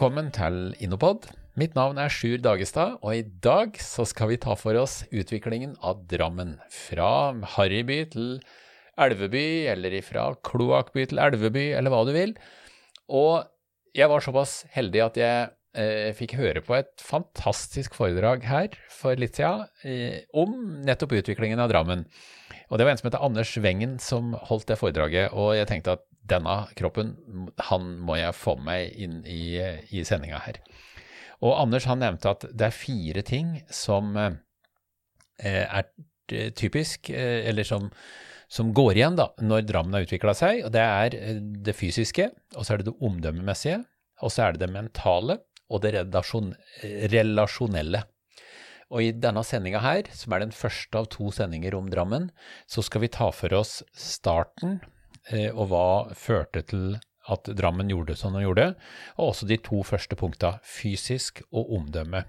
Velkommen til Innopod. Mitt navn er Sjur Dagestad, og i dag så skal vi ta for oss utviklingen av Drammen. Fra Harryby til Elveby, eller fra Kloakkby til Elveby, eller hva du vil. Og jeg var såpass heldig at jeg eh, fikk høre på et fantastisk foredrag her for litt siden eh, om nettopp utviklingen av Drammen. Og det var en som heter Anders Wengen som holdt det foredraget, og jeg tenkte at denne kroppen, han må jeg få med meg inn i, i sendinga her. Og Anders han nevnte at det er fire ting som eh, er typisk, eh, eller som, som går igjen da, når Drammen har utvikla seg. og Det er eh, det fysiske, og så er det det omdømmemessige, og så er det det mentale og det relasjonelle. Og i denne sendinga her, som er den første av to sendinger om Drammen, så skal vi ta for oss starten Eh, og hva førte til at Drammen gjorde som den gjorde, og også de to første punkta, fysisk og omdømme.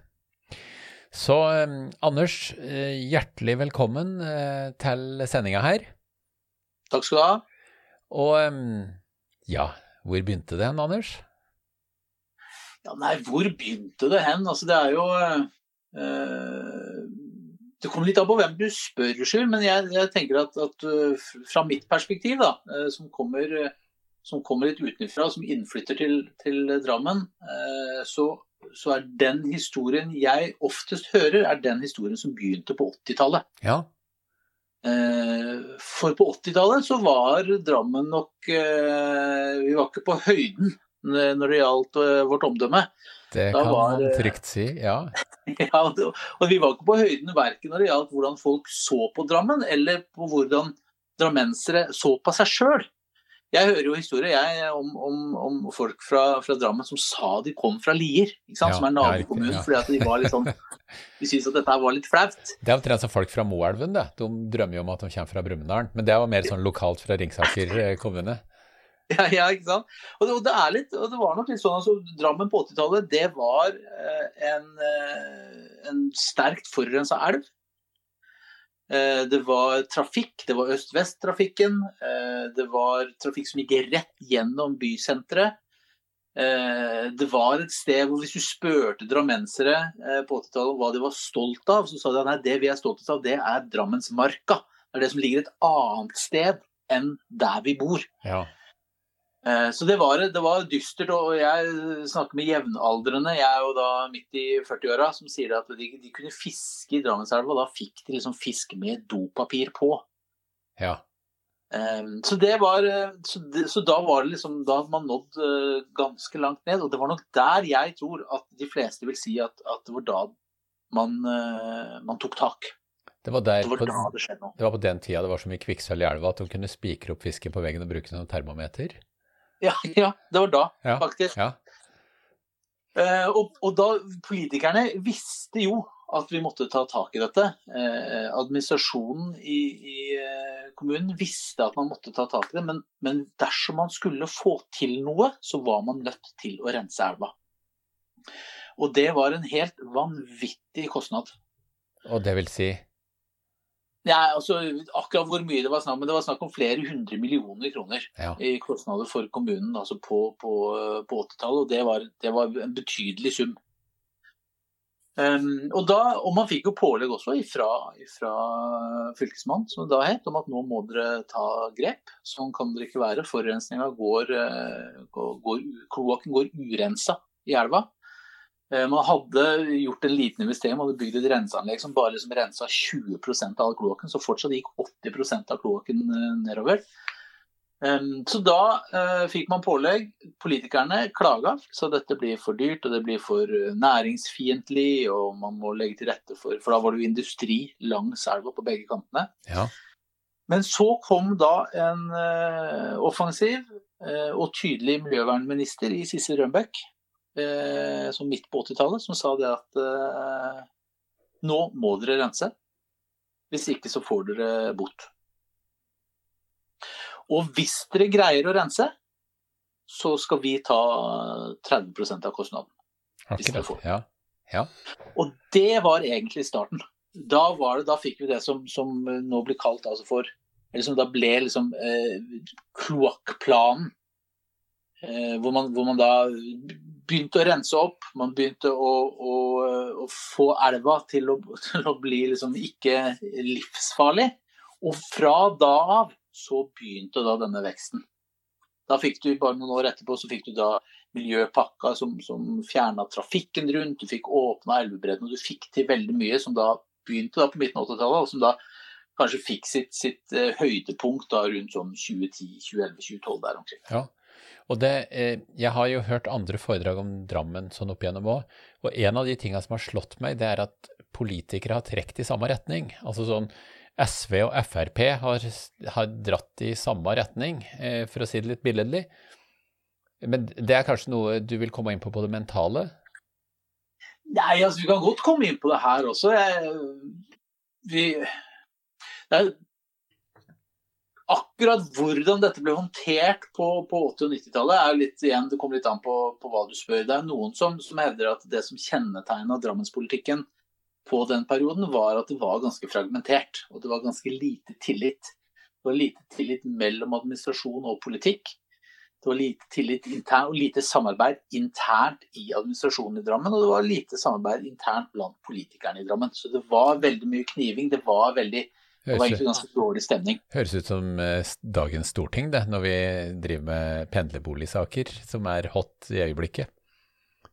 Så eh, Anders, eh, hjertelig velkommen til sendinga her. Takk skal du ha. Og ja, hvor begynte det hen, Anders? Ja, nei, hvor begynte det hen? Altså, det er jo det kommer litt an på hvem du spør, Sjur, men jeg, jeg, tenker at, at, uh, fra mitt perspektiv, da, uh, som, kommer, som kommer litt utenfra, som innflytter til, til Drammen, så, så, er den historien jeg oftest hører, er den historien som begynte på 80-tallet. Ja. For på 80-tallet så var Drammen nok Vi var ikke på høyden når det gjaldt vårt omdømme. Det kan var, man trygt si, ja. ja. Og vi var ikke på høyden verken når det gjaldt hvordan folk så på Drammen, eller på hvordan drammensere så på seg sjøl. Jeg hører jo historier jeg, om, om, om, folk fra, fra, Drammen som sa de kom fra Lier, ja, som er nabokommunen, ja. fordi at de var litt sånn De syntes at dette var litt flaut. Det er omtrent som folk fra Moelven, det. De drømmer jo om at de kommer fra Brumunddal. Men det var mer sånn lokalt fra Ringsaker eh, kommune. Ja, ja, ikke sant. Og det, og det, er litt, og det var nok litt sånn altså, Drammen på 80-tallet, det var eh, en, eh, en sterkt forurensa elv. Eh, det var trafikk, det var øst-vest-trafikken. Eh, det var trafikk som gikk rett gjennom bysenteret. Eh, det var et sted hvor hvis du spurte drammensere på 80-tallet hva de var stolt av, så sa de at nei, det vi er stolt av, det er Drammensmarka. Det er det som ligger et annet sted enn der vi bor. Ja. Eh, så det var, det var, dystert. Og jeg snakker med jevnaldrende, jeg er jo da midt i 40-åra, som sier at de, de, kunne fiske i Drammenselva, da fikk de liksom fisk med dopapir på. Ja. Um, så det var så, det, så, da var det liksom Da hadde man nådd ganske langt ned. Og det var nok der jeg tror at de fleste vil si at, at det var da man, man tok tak. Det var, der, det, var på, det, det var på den tida det var så mye kvikksølv i elva at de kunne spikre opp fisken på veggen og bruke den som termometer? Ja, ja, det var da, ja, faktisk. Ja. Eh, og, og, da Politikerne visste jo at vi måtte ta tak i dette. Eh, administrasjonen i, i eh, kommunen visste at man måtte ta tak i det, men, men, dersom man skulle få til noe, så var man nødt til å rense elva. Og det var en helt vanvittig kostnad. Og det vil si? Ja, altså, akkurat hvor mye det var snakk om, men det var snakk om flere hundre millioner kroner ja. i kostnader for kommunen altså på, på, på 80-tallet. Og det var, det var, en betydelig sum. Um, og, da, og man fikk jo pålegg også ifra fylkesmannen, som det da het, om at nå må dere ta grep. Sånn kan dere ikke være. Forurensninga går, eh, går, går Kloakken går urensa i elva. Eh, man hadde gjort en liten investering, man hadde bygd et renseanlegg som bare liksom rensa 20 av all kloakken, så fortsatt gikk 80 av kloakken eh, nedover. Så da uh, fikk man pålegg. Politikerne klaga, så dette blir for dyrt og det blir for næringsfiendtlig. Og man må legge til rette for For da var det jo industri langs elva på begge kantene. Ja. Men så kom da en offensiv og tydelig miljøvernminister i Sissel Rønbeck eh, som midt på 80-tallet, som sa det at eh, nå må dere rense. Hvis ikke så får dere bot. Og hvis dere greier å rense, så skal vi ta 30% av kostnaden. Akkurat, ja. ja. Og det var egentlig starten. Da, det, da fikk vi det som, som nå blir kalt altså for Eller som da ble liksom eh, kloakkplanen. Eh, hvor, hvor, man, da begynte å rense opp. Man begynte å, å, å få elva til å, til å bli liksom ikke livsfarlig. Og fra da av så begynte da denne veksten. Da fikk du bare noen år etterpå så fikk du da miljøpakka som, som fjerna trafikken rundt, du fikk åpna elvebredden, og du fikk til veldig mye som da begynte da på midten av 80-tallet, og som da kanskje fikk sitt, sitt uh, høydepunkt da rundt sånn 2010, 2011, 2012 der omkring. Ja, og det, eh, Jeg har jo hørt andre foredrag om Drammen sånn opp igjennom òg, og en av de tinga som har slått meg, det er at politikere har trukket i samme retning. Altså sånn SV og Frp har, har dratt i samme retning, eh, for å si det litt billedlig. Men det er kanskje noe du vil komme inn på på det mentale? Nei, altså vi kan godt komme inn på det her også. Jeg, vi, det er akkurat hvordan dette ble håndtert på, på 80- og 90-tallet, er litt igjen, det kommer litt an på, på, hva du spør. Det er noen som, som hevder at det som kjennetegna Drammenspolitikken på den perioden, var at det var ganske fragmentert. Og det var ganske lite tillit. Det var lite tillit mellom administrasjon og politikk. Det var lite tillit intern, og lite samarbeid internt i administrasjonen i Drammen. Og det var lite samarbeid internt blant politikerne i Drammen. Så det var veldig mye kniving. Det var veldig det var egentlig ganske dårlig stemning. Høres ut som eh, dagens storting, det, når vi driver med pendlerboligsaker, som er hot i øyeblikket.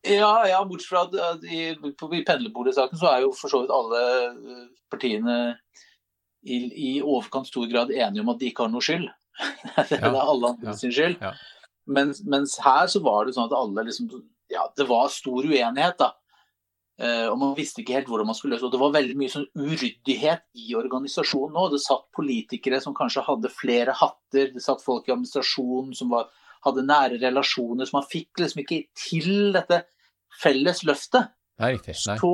Ja, ja bortsett fra at i, i pendlerboligsaken så er jo for så vidt alle eh, partiene i, i overkant stor grad enige om at de ikke har noe skyld. det er alle andre sin skyld. Ja. Mens, mens, her så var det sånn at alle liksom Ja, det var stor uenighet, da. Uh, og man visste ikke helt hvordan man skulle løse det. Det var veldig mye sånn uryddighet i organisasjonen nå. Det satt politikere som kanskje hadde flere hatter, det satt folk i administrasjonen som var, hadde nære relasjoner, så man fikk liksom ikke til dette felles løftet. Nei, riktig. Nei. Så,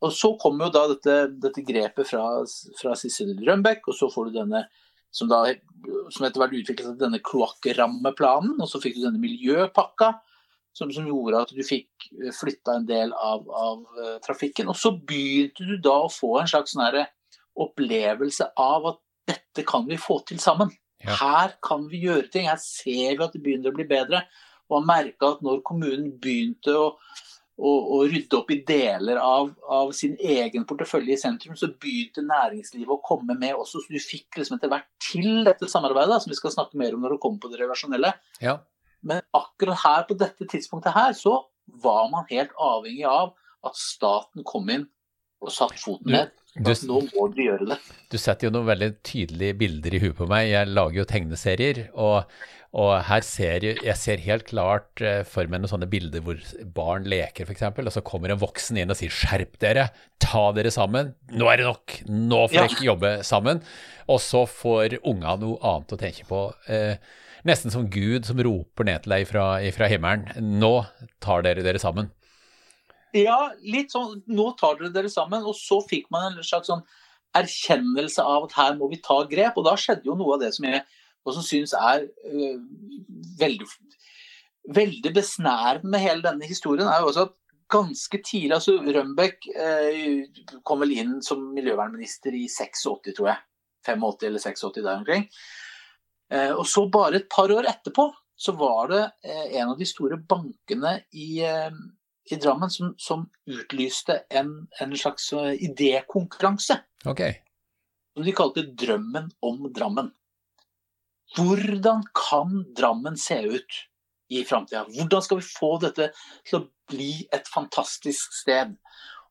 og så kommer jo da dette, dette grepet fra, fra Sissel Rønbeck, og så får du denne som, da, som etter hvert utviklet seg til denne kloakkrammeplanen, og så fikk du denne miljøpakka som, som, gjorde at du fikk eh, flytta en del av, av uh, trafikken. Og så begynte du da å få en slags sånn opplevelse av at dette kan vi få til sammen. Ja. Her kan vi gjøre ting, her ser vi at det begynner å bli bedre. Og man merka at når kommunen begynte å, å, å, rydde opp i deler av, av, sin egen portefølje i sentrum, så begynte næringslivet å komme med også. Så du fikk liksom etter hvert til dette samarbeidet, som vi skal snakke mer om når det kommer på det relasjonelle. Ja. Men akkurat her på dette tidspunktet her, så var man helt avhengig av at staten kom inn og satt foten ned. Du, nå må du gjøre det. Du setter jo noen veldig tydelige bilder i huet på meg. Jeg lager jo tegneserier. og og her ser jeg, jeg ser helt klart uh, for meg noen sånne bilder hvor barn leker, f.eks., og så kommer en voksen inn og sier 'skjerp dere, ta dere sammen, nå er det nok, nå får dere ikke jobbe sammen'. Og så får unga noe annet å tenke på. Uh, nesten som Gud som roper ned til deg fra, fra himmelen. Nå tar dere dere sammen. Ja, litt sånn nå tar dere dere sammen. Og så fikk man en slags sånn erkjennelse av at her må vi ta grep. Og da skjedde jo noe av det som jeg også syns er øh, veldig, veldig besnærende med hele denne historien, er jo også at ganske tidlig altså Rønbeck øh, kom vel inn som miljøvernminister i 86, tror jeg. 85 eller 86 der omkring. Eh, og så bare et par år etterpå så var det eh, en av de store bankene i, eh, i Drammen som, som, utlyste en, en slags idékonkurranse. Okay. Som de kalte 'Drømmen om Drammen'. Hvordan kan Drammen se ut i framtida? Hvordan skal vi få dette til å bli et fantastisk sted?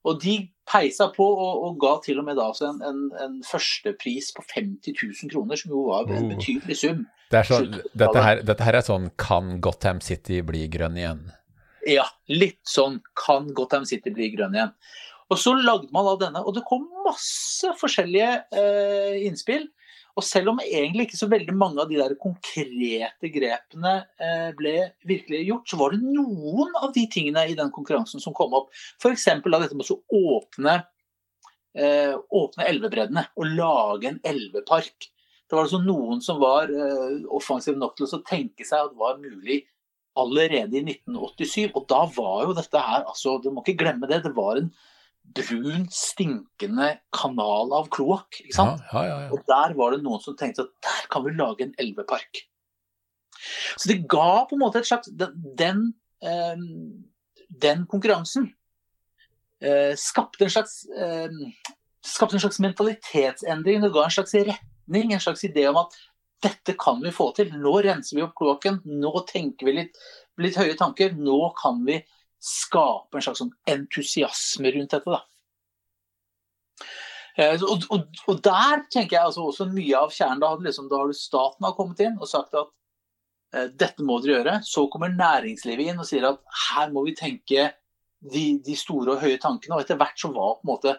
Og de peisa på og, og ga til og med da en, en, en førstepris på 50 000 kroner, som jo var en oh. betydelig sum. Det så, dette, her, dette, her, er sånn Kan Gotham City bli grønn igjen? Ja, litt sånn Kan Gotham City bli grønn igjen? Og så lagde man da denne, og det kom masse forskjellige eh, innspill. Og selv om egentlig ikke så veldig mange av de der konkrete grepene eh, ble virkelig gjort, så var det noen av de tingene i den konkurransen som kom opp. F.eks. dette med å åpne, eh, åpne elvebreddene og lage en elvepark. Det var altså noen som var eh, offensive nok til å tenke seg at det var mulig allerede i 1987. Og da var jo dette her altså, Du må ikke glemme det. Det var en brun, stinkende kanal av kloakk. Ja, ja, ja, og der var det noen som tenkte at der kan vi lage en elvepark. Så det ga på en måte et slags Den, den eh, den konkurransen eh, skapte, en slags, eh, skapte en slags mentalitetsendring. Det ga en slags retning, en slags idé om at dette kan vi få til. Nå renser vi opp kloakken. Nå tenker vi litt, litt høye tanker. Nå kan vi skape en slags sånn entusiasme rundt dette. da. Eh, og, og, og, der tenker jeg altså også mye av kjernen. Da, liksom, da har du staten har kommet inn og sagt at eh, dette må dere gjøre. Så kommer næringslivet inn og sier at her må vi tenke de, de store og høye tankene. Og etter hvert så var på en måte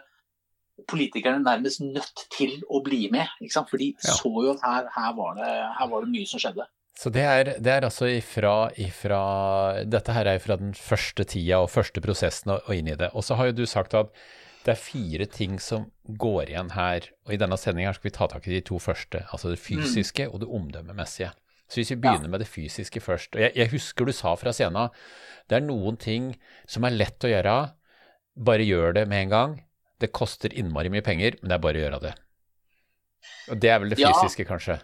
politikerne nærmest nødt til å bli med. For de ja. så jo at her, her, var det, her, var det, mye som skjedde. Så det er, det er altså ifra, ifra, Dette her er fra den første tida og første prosessen og, og inn i det. Og så har jo du sagt at det er fire ting som går igjen her. Og i denne sendinga skal vi ta tak i de to første. Altså det fysiske mm. og det omdømmemessige. Så hvis vi begynner ja. med det fysiske først og jeg, jeg, husker du sa fra scenen det er noen ting som er lett å gjøre. Bare gjør det med en gang. Det koster innmari mye penger, men det er bare å gjøre det. Og det er vel det fysiske, ja. kanskje?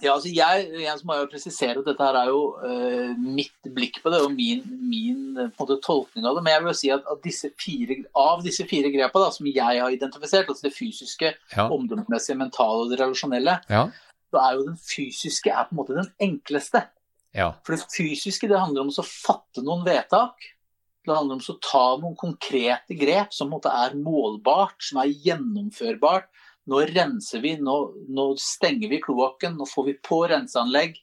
Ja, altså jeg, jeg må jo presisere at dette her er jo uh, mitt blikk på det og min, min måte, tolkning av det. Men jeg vil jo si at, at disse fire, av disse fire grepa da, som jeg har identifisert, altså det fysiske, ja. omdømmemessige, mentale og det relasjonelle, ja. så er jo den fysiske er på en måte den enkleste. Ja. For det fysiske det handler om å fatte noen vedtak. Det handler om å ta noen konkrete grep som er målbart, som er gjennomførbart nå renser vi, nå, nå stenger vi kloakken, nå får vi på renseanlegg.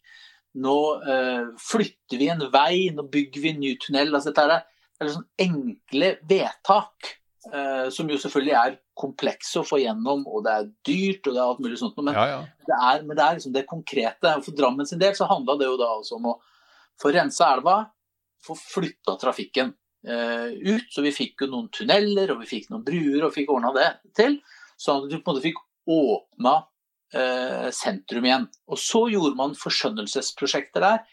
Nå øh, flytter vi en vei, nå bygger vi en ny tunnel. Altså, dette er, er sånn enkle vedtak, øh, som jo selvfølgelig er komplekse å få gjennom, og det er dyrt og det er alt mulig sånt. Men, ja, ja. Det, er, men det er liksom det konkrete. For Drammen sin del så handla det jo da altså om å få rensa elva, få flytta trafikken øh, ut. Så vi fikk jo noen tunneler, og vi fikk noen bruer, og fikk ordna det til. Sånn at du på en måte fikk åpna eh, sentrum igjen. Og så gjorde man forskjønnelsesprosjekter der.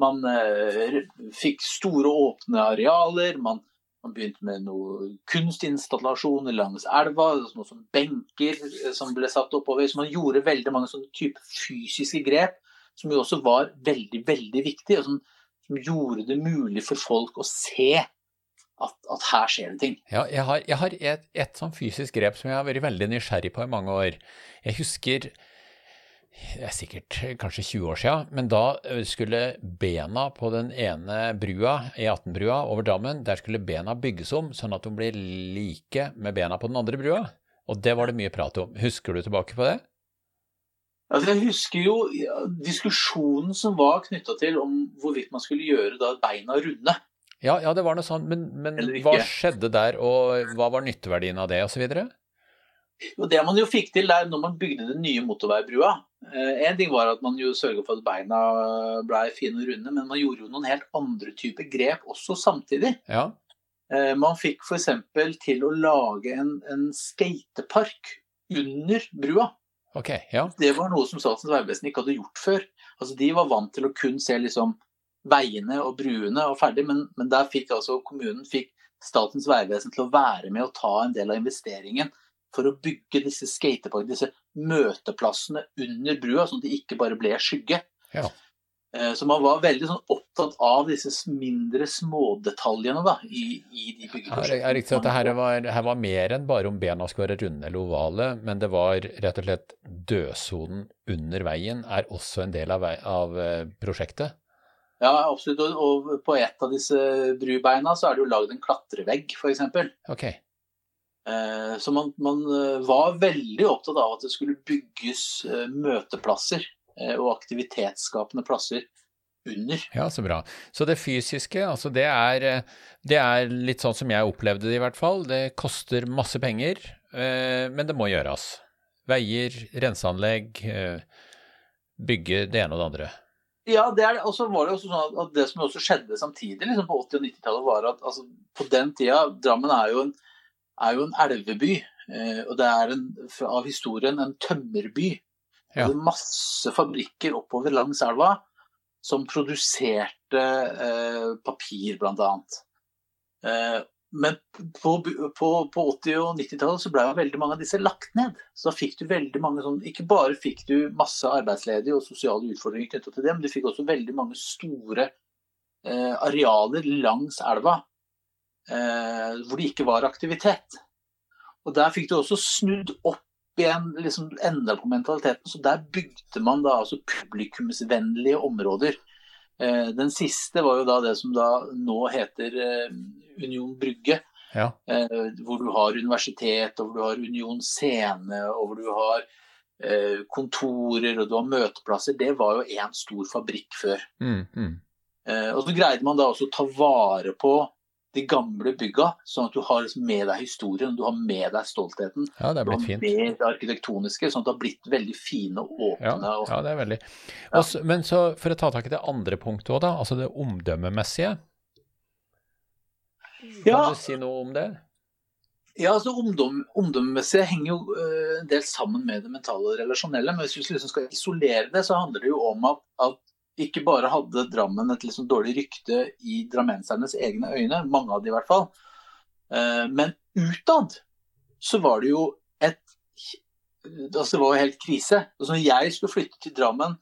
Man eh, fikk store, åpne arealer. Man, man begynte med noe kunstinstallasjoner langs elva, noe som benker eh, som ble satt oppover. Så man gjorde veldig mange sånne type fysiske grep som jo også var veldig, veldig viktig, og som, som gjorde det mulig for folk å se at, at, her skjer det ting. Ja, jeg har, jeg har et, et sånn fysisk grep som jeg har vært veldig nysgjerrig på i mange år. Jeg husker det er sikkert kanskje 20 år siden, men da skulle bena på den ene brua, E18-brua over Drammen, der skulle bena bygges om sånn at de blir like med bena på den andre brua. Og det var det mye prat om. Husker du tilbake på det? Altså, jeg husker jo diskusjonen som var knytta til om hvorvidt man skulle gjøre da beina runde. Ja, ja, det var noe sånt. Men, men hva skjedde der, og hva var nytteverdien av det, osv.? Det man jo fikk til der når man bygde den nye motorveibrua eh, En ting var at man jo sørga for at beina ble fine og runde, men man gjorde jo noen helt andre typer grep også samtidig. Ja. Eh, man fikk f.eks. til å lage en, en skatepark under brua. Okay, ja. Det var noe som Statens vegvesen ikke hadde gjort før. Altså, de var vant til å kun se liksom veiene og bruene og ferdig, men, men, der fikk altså kommunen fikk Statens vegvesen til å være med og ta en del av investeringen for å bygge disse skateparkene, disse møteplassene under brua, sånn at de ikke bare ble skygge. Ja. Eh, så man var veldig sånn opptatt av disse mindre smådetaljene da, i, i de byggeprosjektene. Ja, riktig at det her var, her var mer enn bare om bena skulle være runde eller ovale, men det var rett og slett dødsonen under veien er også en del av, av eh, prosjektet? Ja, absolutt. Og, på et av disse brubeina så er det jo lagd en klatrevegg, f.eks. Okay. Eh, så man, man, eh, var veldig opptatt av at det skulle bygges eh, møteplasser og aktivitetsskapende plasser under. Ja, så bra. Så det fysiske, altså det er, det er litt sånn som jeg opplevde det i hvert fall. Det koster masse penger, men det må gjøres. Veier, renseanlegg, bygge det ene og det andre. Ja, det er, og så var det også sånn at det som også skjedde samtidig liksom på 80- og 90-tallet, var at altså, på den tida Drammen er jo en, er jo en elveby. Eh, og det er en, av historien en tømmerby. Ja. Det masse fabrikker oppover langs elva som produserte eh, papir, blant annet. Eh, men på, på, på 80- og 90-tallet så ble veldig mange av disse lagt ned. Så da fikk du veldig mange sånn Ikke bare fikk du masse arbeidsledige og sosiale utfordringer knytta til det, men du fikk også veldig mange store eh, arealer langs elva eh, hvor det ikke var aktivitet. Og der fikk du også snudd opp igjen, liksom enda på mentaliteten. Så der bygde man da altså publikumsvennlige områder. Eh, den siste var jo da det som da nå heter eh, Union Brygge. Ja. Eh, hvor du har universitet, og hvor du har Union Scene, og hvor du har eh, kontorer og du har møteplasser. Det var jo én stor fabrikk før. Mm, mm. Eh, og så greide man da også å ta vare på de gamle bygga, sånn at du har liksom med deg historien, du har med deg stoltheten. Ja, det er Du blitt har fint. med det arkitektoniske, sånn at det har blitt veldig fine og Ja, åpne. Ja, ja, det er veldig. Også, men så for å ta tak i det andre punktet òg, da. Altså det omdømmemessige. Ja. Kan du si noe om det? Ja, altså omdøm, Omdømmemessig henger jo øh, en del sammen med det mentale og relasjonelle. Men hvis vi liksom skal isolere det, så handler det jo om at, at ikke bare hadde Drammen et liksom dårlig rykte i drammensernes egne øyne, mange av de i hvert fall, eh, men utad så var det jo et altså Det var jo helt krise. Altså, når jeg skulle flytte til Drammen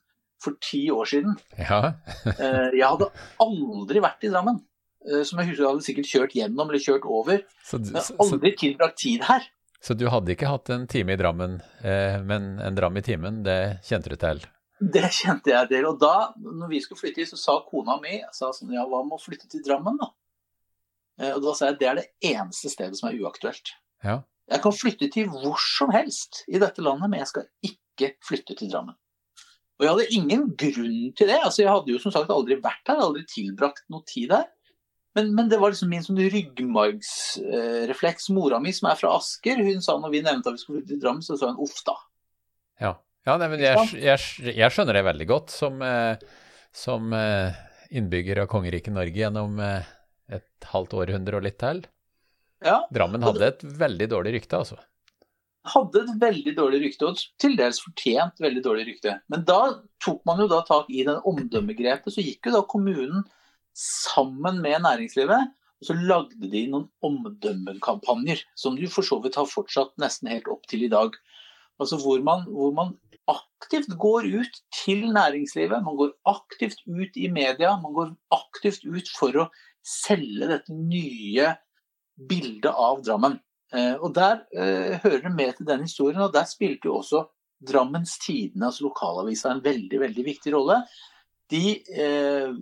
for ti år siden Ja. eh, Jeg hadde aldri vært i Drammen. eh, Som jeg husker jeg hadde sikkert kjørt gjennom eller kjørt over. Så, du- Men så, så, aldri tilbrakt tid her. så du hadde ikke hatt en time i Drammen, men en dram i timen, det kjente du til? Det kjente jeg til. Og da når vi skulle flytte så sa kona mi sa sånn, ja, hva med å flytte til Drammen, da? Eh, Og da sa jeg det er det eneste stedet som er uaktuelt. Ja. Jeg kan flytte til hvor som helst i dette landet, men jeg skal ikke flytte til Drammen. Og jeg hadde ingen grunn til det. altså Jeg hadde jo som sagt aldri vært her, aldri tilbrakt noe tid der. Men, men det var liksom min sånn ryggmargsrefleks. Mora mi, som er fra Asker, hun sa når vi nevnte at vi skulle flytte til Drammen, så sa hun uff da. Ja, ja nei, men jeg, jeg, jeg skjønner det veldig godt som, eh, som eh, innbygger av kongeriket Norge gjennom eh, et halvt århundre og litt til. Ja, Drammen hadde et veldig dårlig rykte, altså. hadde et veldig dårlig rykte, og til dels fortjent veldig dårlig rykte. Men da tok man jo da tak i den omdømmegrepet. Så gikk jo da kommunen sammen med næringslivet, og så lagde de noen omdømmekampanjer, som du for så vidt har fortsatt nesten helt opp til i dag. Altså hvor man, hvor man aktivt går ut til næringslivet, man går aktivt ut i media, man går aktivt ut for å selge dette nye bildet av Drammen. Eh, og Der eh, hører det med til den historien, og der spilte jo også Drammens Tidende, altså lokalavisa, en veldig veldig viktig rolle. De eh,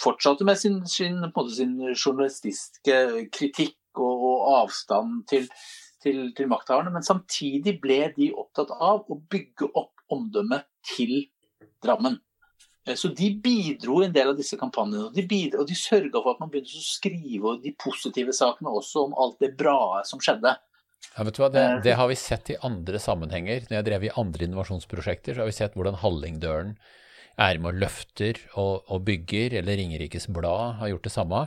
fortsatte med sin, sin, sin journalistiske kritikk og, og avstand til, til, til makthaverne, men samtidig ble de opptatt av å bygge opp omdømmet til Drammen. Eh, Så de bidro i en del av disse kampanjene. Og de, bidro, og de sørga for at man begynte å skrive de positive sakene også om alt det bra som skjedde. Ja, vet du hva, det, Eh. det har vi sett i andre sammenhenger. Når jeg drev i andre innovasjonsprosjekter, så har vi sett hvordan Hallingdølen er med og løfter og, og bygger, eller Ringerikes Blad har gjort det samme.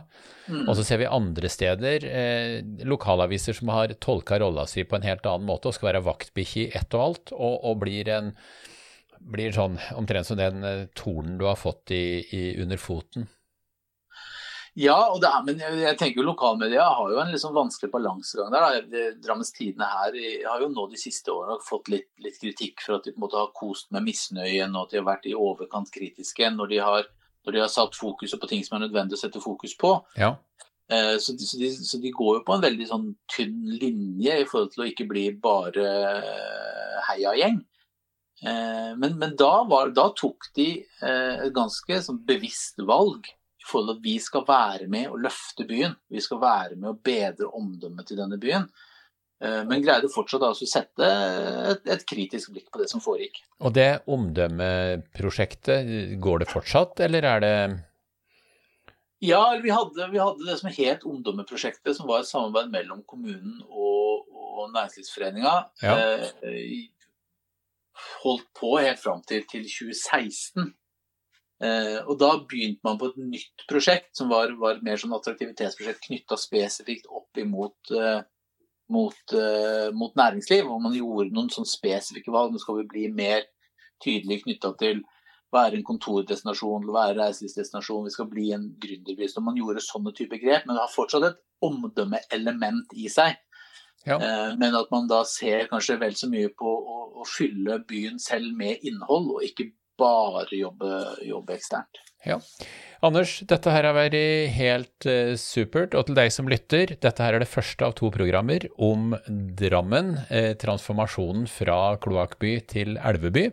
Mm. Og så ser vi andre steder eh, lokalaviser som har tolka rolla si på en helt annen måte og skal være vaktbikkje i ett og alt, og, og blir, en, blir sånn omtrent som den eh, tornen du har fått i, i under foten. Ja, og det er, men jeg, jeg tenker jo lokalmedia har jo en liksom vanskelig balansegang der. Da. Drammens Tidende her har jo nå de siste årene fått litt, litt kritikk for at de på en måte har kost med misnøyen, og at de har vært i overkant kritiske når de har, når de har satt fokuset på ting som er nødvendig å sette fokus på. Ja. Eh, Så så, de, så de går jo på en veldig sånn tynn linje i forhold til å ikke bli bare eh, heiagjeng. Eh, Men, men da, var, da tok de eh, et ganske sånn bevisst valg i forhold til at vi skal være med og løfte byen. Vi skal være med og bedre omdømmet til denne byen. Eh, Men greide fortsatt altså å sette et, et kritisk blikk på det som foregikk. Og det omdømmeprosjektet, går det fortsatt, eller er det Ja, vi hadde, vi hadde det som het Omdømmeprosjektet, som var et samarbeid mellom kommunen og, og Næringslivsforeninga. Ja. Eh, holdt på helt fram til, til 2016. Eh, og da begynte man på et nytt prosjekt, som var, var mer sånn attraktivitetsprosjekt knytta spesifikt opp imot eh, mot, eh, mot næringsliv. Og man gjorde noen sånn spesifikke valg. Nå skal vi bli mer tydelig knytta til være en kontordestinasjon, være reiselivsdestinasjon, vi skal bli en gründerby. Så man gjorde sånne type grep, men det har fortsatt et omdømmeelement i seg. Ja. Eh, Men at man da ser kanskje vel så mye på å, å fylle byen selv med innhold, og ikke bare jobbe, jobbe eksternt. Ja. Anders, dette her har vært helt uh, supert. Og til deg som lytter, dette her er det første av to programmer om Drammen. Eh, transformasjonen fra kloakkby til elveby.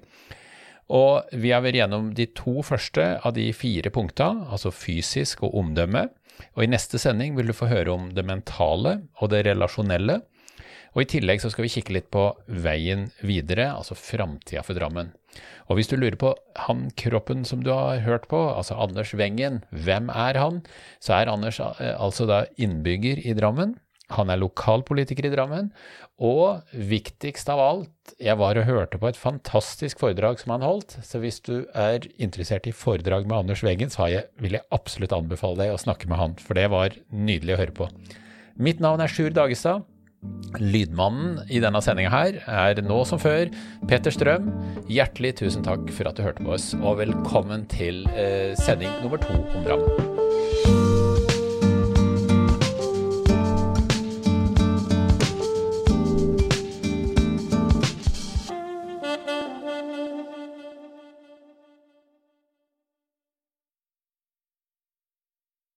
Og vi har vært gjennom de to første av de fire punkta, altså fysisk og omdømme. Og i neste sending vil du få høre om det mentale og det relasjonelle. Og i tillegg så skal vi kikke litt på veien videre, altså framtida for Drammen. Og hvis du lurer på han kroppen som du har hørt på, altså Anders Wengen, hvem er han? Så er Anders eh, altså da innbygger i Drammen. Han er lokalpolitiker i Drammen. Og viktigst av alt, jeg var og hørte på et fantastisk foredrag som han holdt. Så hvis du er interessert i foredrag med Anders Wengen, så jeg, vil jeg absolutt anbefale deg å snakke med han, for det var nydelig å høre på. Mitt navn er Sjur Dagestad. Lydmannen i denne sendinga her er nå som før Peter Strøm. Hjertelig tusen takk for at du hørte på oss, og velkommen til eh, sending nummer to om Drammen.